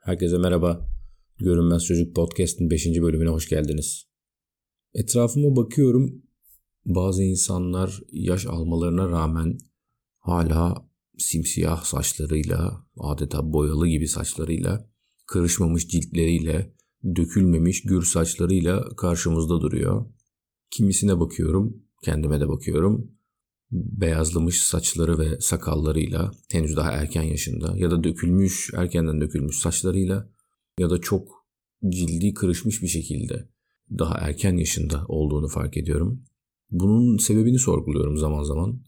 Herkese merhaba. Görünmez Çocuk Podcast'ın 5. bölümüne hoş geldiniz. Etrafıma bakıyorum. Bazı insanlar yaş almalarına rağmen hala simsiyah saçlarıyla, adeta boyalı gibi saçlarıyla, kırışmamış ciltleriyle, dökülmemiş gür saçlarıyla karşımızda duruyor. Kimisine bakıyorum, kendime de bakıyorum beyazlamış saçları ve sakallarıyla henüz daha erken yaşında ya da dökülmüş, erkenden dökülmüş saçlarıyla ya da çok cildi kırışmış bir şekilde daha erken yaşında olduğunu fark ediyorum. Bunun sebebini sorguluyorum zaman zaman.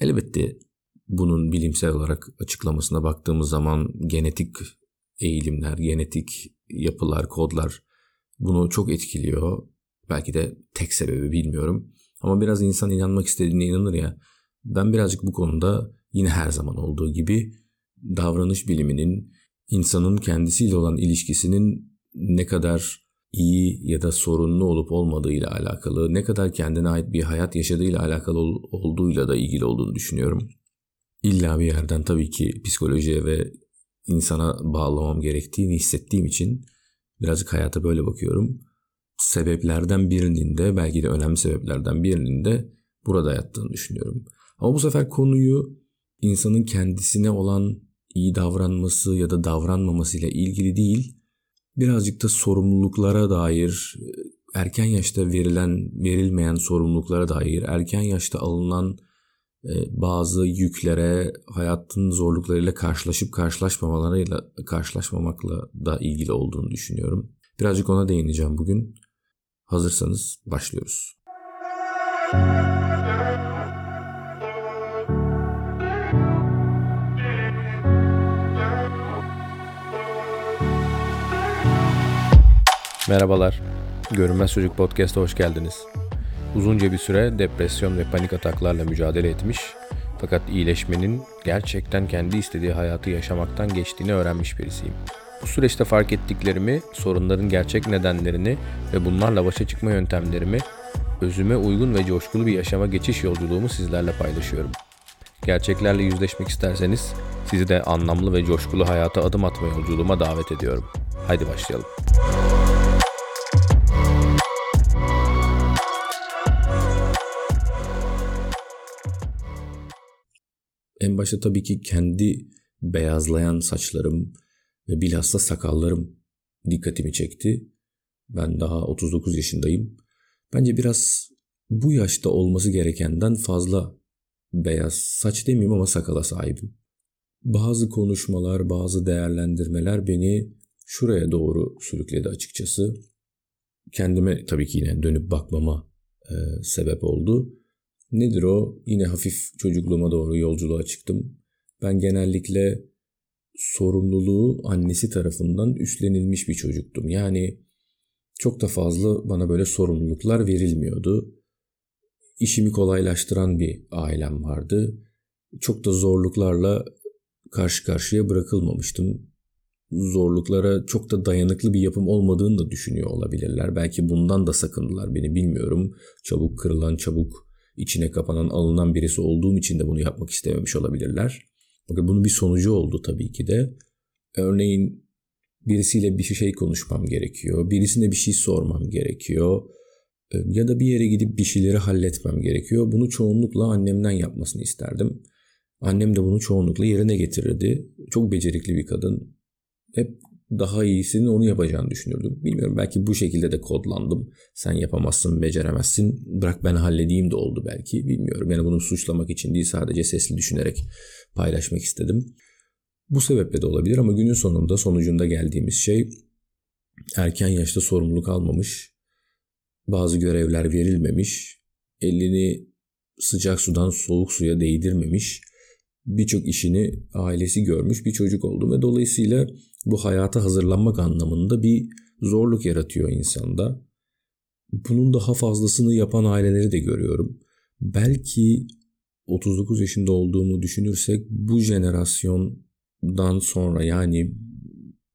Elbette bunun bilimsel olarak açıklamasına baktığımız zaman genetik eğilimler, genetik yapılar, kodlar bunu çok etkiliyor. Belki de tek sebebi bilmiyorum. Ama biraz insan inanmak istediğine inanır ya. Ben birazcık bu konuda yine her zaman olduğu gibi davranış biliminin insanın kendisiyle olan ilişkisinin ne kadar iyi ya da sorunlu olup olmadığıyla alakalı, ne kadar kendine ait bir hayat yaşadığıyla alakalı olduğuyla da ilgili olduğunu düşünüyorum. İlla bir yerden tabii ki psikolojiye ve insana bağlamam gerektiğini hissettiğim için birazcık hayata böyle bakıyorum sebeplerden birinin de belki de önemli sebeplerden birinin de burada yattığını düşünüyorum. Ama bu sefer konuyu insanın kendisine olan iyi davranması ya da davranmaması ile ilgili değil, birazcık da sorumluluklara dair, erken yaşta verilen, verilmeyen sorumluluklara dair, erken yaşta alınan e, bazı yüklere, hayatın zorluklarıyla karşılaşıp karşılaşmamalarıyla, karşılaşmamakla da ilgili olduğunu düşünüyorum. Birazcık ona değineceğim bugün. Hazırsanız başlıyoruz. Merhabalar. Görünmez Çocuk Podcast'a hoş geldiniz. Uzunca bir süre depresyon ve panik ataklarla mücadele etmiş fakat iyileşmenin gerçekten kendi istediği hayatı yaşamaktan geçtiğini öğrenmiş birisiyim. Bu süreçte fark ettiklerimi, sorunların gerçek nedenlerini ve bunlarla başa çıkma yöntemlerimi, özüme uygun ve coşkulu bir yaşama geçiş yolculuğumu sizlerle paylaşıyorum. Gerçeklerle yüzleşmek isterseniz sizi de anlamlı ve coşkulu hayata adım atma yolculuğuma davet ediyorum. Haydi başlayalım. En başta tabii ki kendi beyazlayan saçlarım, ve bilhassa sakallarım dikkatimi çekti. Ben daha 39 yaşındayım. Bence biraz bu yaşta olması gerekenden fazla beyaz saç demeyeyim ama sakala sahibim. Bazı konuşmalar, bazı değerlendirmeler beni şuraya doğru sürükledi açıkçası. Kendime tabii ki yine dönüp bakmama e, sebep oldu. Nedir o? Yine hafif çocukluğuma doğru yolculuğa çıktım. Ben genellikle sorumluluğu annesi tarafından üstlenilmiş bir çocuktum. Yani çok da fazla bana böyle sorumluluklar verilmiyordu. İşimi kolaylaştıran bir ailem vardı. Çok da zorluklarla karşı karşıya bırakılmamıştım. Zorluklara çok da dayanıklı bir yapım olmadığını da düşünüyor olabilirler. Belki bundan da sakındılar beni bilmiyorum. Çabuk kırılan, çabuk içine kapanan, alınan birisi olduğum için de bunu yapmak istememiş olabilirler. Fakat bunun bir sonucu oldu tabii ki de. Örneğin birisiyle bir şey konuşmam gerekiyor. Birisine bir şey sormam gerekiyor. Ee, ya da bir yere gidip bir şeyleri halletmem gerekiyor. Bunu çoğunlukla annemden yapmasını isterdim. Annem de bunu çoğunlukla yerine getirirdi. Çok becerikli bir kadın. Hep daha iyisini onu yapacağını düşünürdüm. Bilmiyorum belki bu şekilde de kodlandım. Sen yapamazsın, beceremezsin. Bırak ben halledeyim de oldu belki. Bilmiyorum. Yani bunu suçlamak için değil sadece sesli düşünerek paylaşmak istedim. Bu sebeple de olabilir ama günün sonunda sonucunda geldiğimiz şey erken yaşta sorumluluk almamış, bazı görevler verilmemiş, elini sıcak sudan soğuk suya değdirmemiş, birçok işini ailesi görmüş bir çocuk oldum ve dolayısıyla bu hayata hazırlanmak anlamında bir zorluk yaratıyor insanda. Bunun daha fazlasını yapan aileleri de görüyorum. Belki 39 yaşında olduğumu düşünürsek bu jenerasyondan sonra yani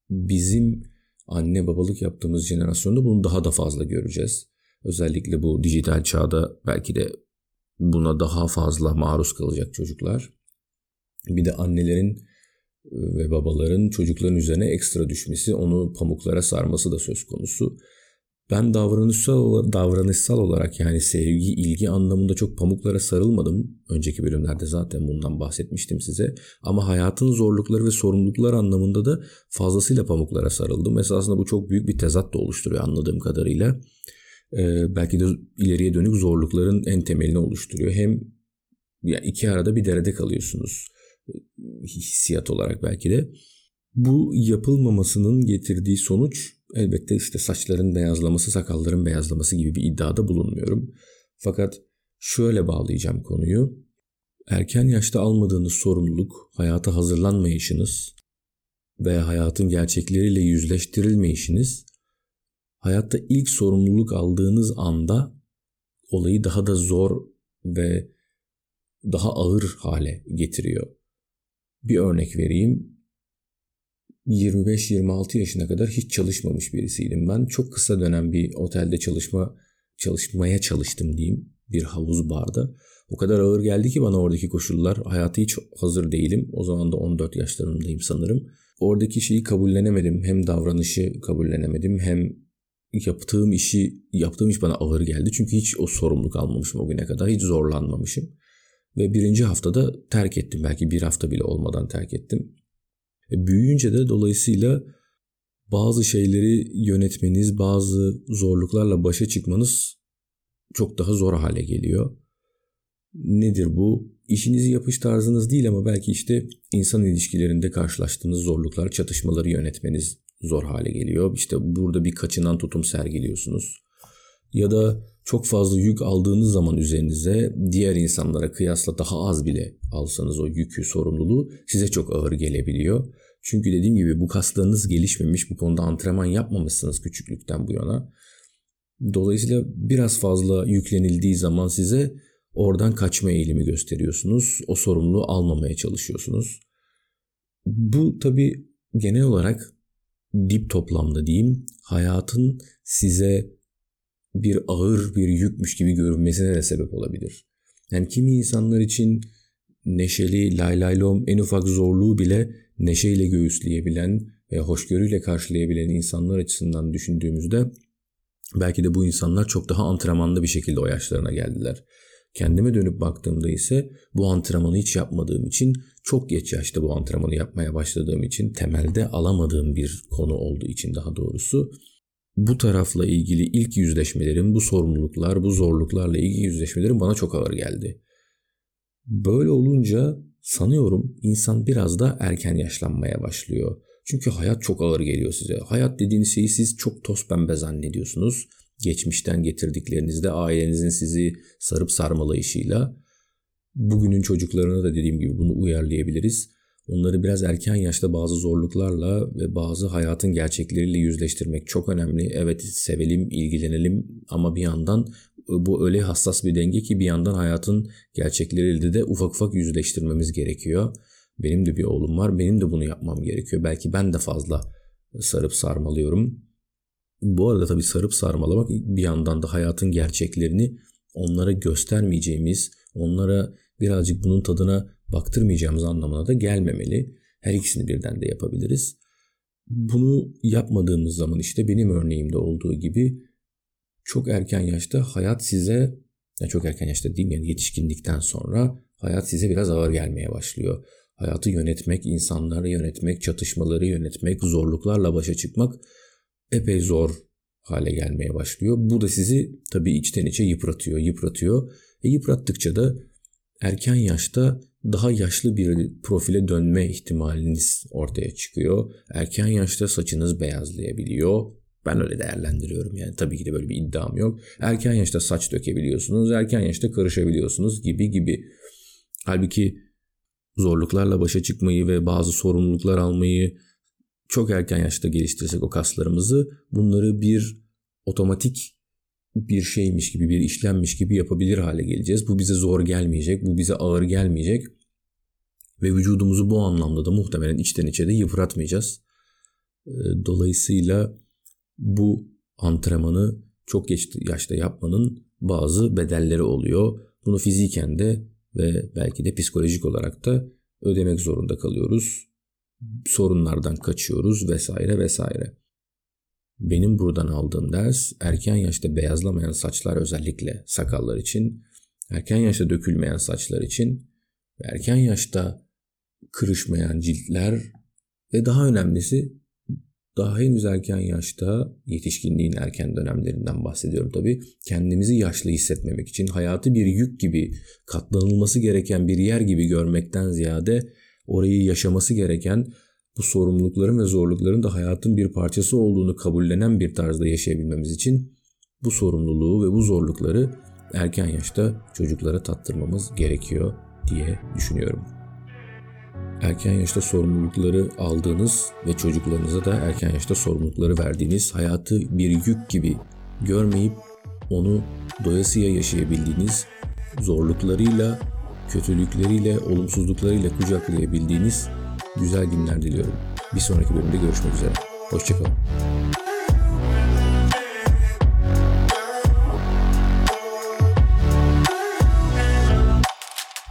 bizim anne babalık yaptığımız jenerasyonda bunu daha da fazla göreceğiz. Özellikle bu dijital çağda belki de buna daha fazla maruz kalacak çocuklar. Bir de annelerin ve babaların çocukların üzerine ekstra düşmesi, onu pamuklara sarması da söz konusu. Ben davranışsal, davranışsal olarak yani sevgi, ilgi anlamında çok pamuklara sarılmadım. Önceki bölümlerde zaten bundan bahsetmiştim size. Ama hayatın zorlukları ve sorumluluklar anlamında da fazlasıyla pamuklara sarıldım. Esasında bu çok büyük bir tezat da oluşturuyor anladığım kadarıyla. Ee, belki de ileriye dönük zorlukların en temelini oluşturuyor. Hem ya iki arada bir derede kalıyorsunuz hissiyat olarak belki de. Bu yapılmamasının getirdiği sonuç elbette işte saçların beyazlaması, sakalların beyazlaması gibi bir iddiada bulunmuyorum. Fakat şöyle bağlayacağım konuyu. Erken yaşta almadığınız sorumluluk, hayata hazırlanmayışınız veya hayatın gerçekleriyle yüzleştirilmeyişiniz, hayatta ilk sorumluluk aldığınız anda olayı daha da zor ve daha ağır hale getiriyor. Bir örnek vereyim. 25-26 yaşına kadar hiç çalışmamış birisiydim ben. Çok kısa dönem bir otelde çalışma çalışmaya çalıştım diyeyim bir havuz barda. O kadar ağır geldi ki bana oradaki koşullar. Hayatı hiç hazır değilim. O zaman da 14 yaşlarındayım sanırım. Oradaki şeyi kabullenemedim. Hem davranışı kabullenemedim hem yaptığım işi yaptığım iş bana ağır geldi. Çünkü hiç o sorumluluk almamışım o güne kadar. Hiç zorlanmamışım. Ve birinci haftada terk ettim. Belki bir hafta bile olmadan terk ettim. E, büyüyünce de dolayısıyla bazı şeyleri yönetmeniz, bazı zorluklarla başa çıkmanız çok daha zor hale geliyor. Nedir bu? İşinizi yapış tarzınız değil ama belki işte insan ilişkilerinde karşılaştığınız zorluklar, çatışmaları yönetmeniz zor hale geliyor. İşte burada bir kaçınan tutum sergiliyorsunuz. Ya da çok fazla yük aldığınız zaman üzerinize diğer insanlara kıyasla daha az bile alsanız o yükü, sorumluluğu size çok ağır gelebiliyor. Çünkü dediğim gibi bu kaslarınız gelişmemiş, bu konuda antrenman yapmamışsınız küçüklükten bu yana. Dolayısıyla biraz fazla yüklenildiği zaman size oradan kaçma eğilimi gösteriyorsunuz. O sorumluluğu almamaya çalışıyorsunuz. Bu tabii genel olarak dip toplamda diyeyim hayatın size bir ağır bir yükmüş gibi görünmesine de sebep olabilir. Yani kimi insanlar için neşeli, laylaylom en ufak zorluğu bile neşeyle göğüsleyebilen ve hoşgörüyle karşılayabilen insanlar açısından düşündüğümüzde belki de bu insanlar çok daha antrenmanlı bir şekilde o yaşlarına geldiler. Kendime dönüp baktığımda ise bu antrenmanı hiç yapmadığım için çok geç yaşta bu antrenmanı yapmaya başladığım için temelde alamadığım bir konu olduğu için daha doğrusu bu tarafla ilgili ilk yüzleşmelerim, bu sorumluluklar, bu zorluklarla ilgili yüzleşmelerim bana çok ağır geldi. Böyle olunca sanıyorum insan biraz da erken yaşlanmaya başlıyor. Çünkü hayat çok ağır geliyor size. Hayat dediğiniz şeyi siz çok toz pembe zannediyorsunuz. Geçmişten getirdiklerinizde ailenizin sizi sarıp sarmalayışıyla bugünün çocuklarına da dediğim gibi bunu uyarlayabiliriz. Onları biraz erken yaşta bazı zorluklarla ve bazı hayatın gerçekleriyle yüzleştirmek çok önemli. Evet sevelim, ilgilenelim ama bir yandan bu öyle hassas bir denge ki bir yandan hayatın gerçekleriyle de ufak ufak yüzleştirmemiz gerekiyor. Benim de bir oğlum var. Benim de bunu yapmam gerekiyor. Belki ben de fazla sarıp sarmalıyorum. Bu arada tabii sarıp sarmalamak bir yandan da hayatın gerçeklerini onlara göstermeyeceğimiz, onlara birazcık bunun tadına baktırmayacağımız anlamına da gelmemeli. Her ikisini birden de yapabiliriz. Bunu yapmadığımız zaman işte benim örneğimde olduğu gibi çok erken yaşta hayat size ya çok erken yaşta değil yani yetişkinlikten sonra hayat size biraz ağır gelmeye başlıyor. Hayatı yönetmek, insanları yönetmek, çatışmaları yönetmek, zorluklarla başa çıkmak epey zor hale gelmeye başlıyor. Bu da sizi tabii içten içe yıpratıyor, yıpratıyor. E yıprattıkça da erken yaşta daha yaşlı bir profile dönme ihtimaliniz ortaya çıkıyor. Erken yaşta saçınız beyazlayabiliyor. Ben öyle değerlendiriyorum yani tabii ki de böyle bir iddiam yok. Erken yaşta saç dökebiliyorsunuz, erken yaşta karışabiliyorsunuz gibi gibi. Halbuki zorluklarla başa çıkmayı ve bazı sorumluluklar almayı çok erken yaşta geliştirsek o kaslarımızı bunları bir otomatik bir şeymiş gibi bir işlemmiş gibi yapabilir hale geleceğiz. Bu bize zor gelmeyecek, bu bize ağır gelmeyecek ve vücudumuzu bu anlamda da muhtemelen içten içe de yıpratmayacağız. Ee, dolayısıyla bu antrenmanı çok geç yaşta yapmanın bazı bedelleri oluyor. Bunu fiziken de ve belki de psikolojik olarak da ödemek zorunda kalıyoruz. sorunlardan kaçıyoruz vesaire vesaire. Benim buradan aldığım ders erken yaşta beyazlamayan saçlar özellikle sakallar için, erken yaşta dökülmeyen saçlar için erken yaşta kırışmayan ciltler ve daha önemlisi daha henüz erken yaşta yetişkinliğin erken dönemlerinden bahsediyorum tabii. Kendimizi yaşlı hissetmemek için hayatı bir yük gibi katlanılması gereken bir yer gibi görmekten ziyade orayı yaşaması gereken bu sorumlulukların ve zorlukların da hayatın bir parçası olduğunu kabullenen bir tarzda yaşayabilmemiz için bu sorumluluğu ve bu zorlukları erken yaşta çocuklara tattırmamız gerekiyor diye düşünüyorum. Erken yaşta sorumlulukları aldığınız ve çocuklarınıza da erken yaşta sorumlulukları verdiğiniz hayatı bir yük gibi görmeyip onu doyasıya yaşayabildiğiniz zorluklarıyla, kötülükleriyle, olumsuzluklarıyla kucaklayabildiğiniz güzel günler diliyorum. Bir sonraki bölümde görüşmek üzere. Hoşçakalın.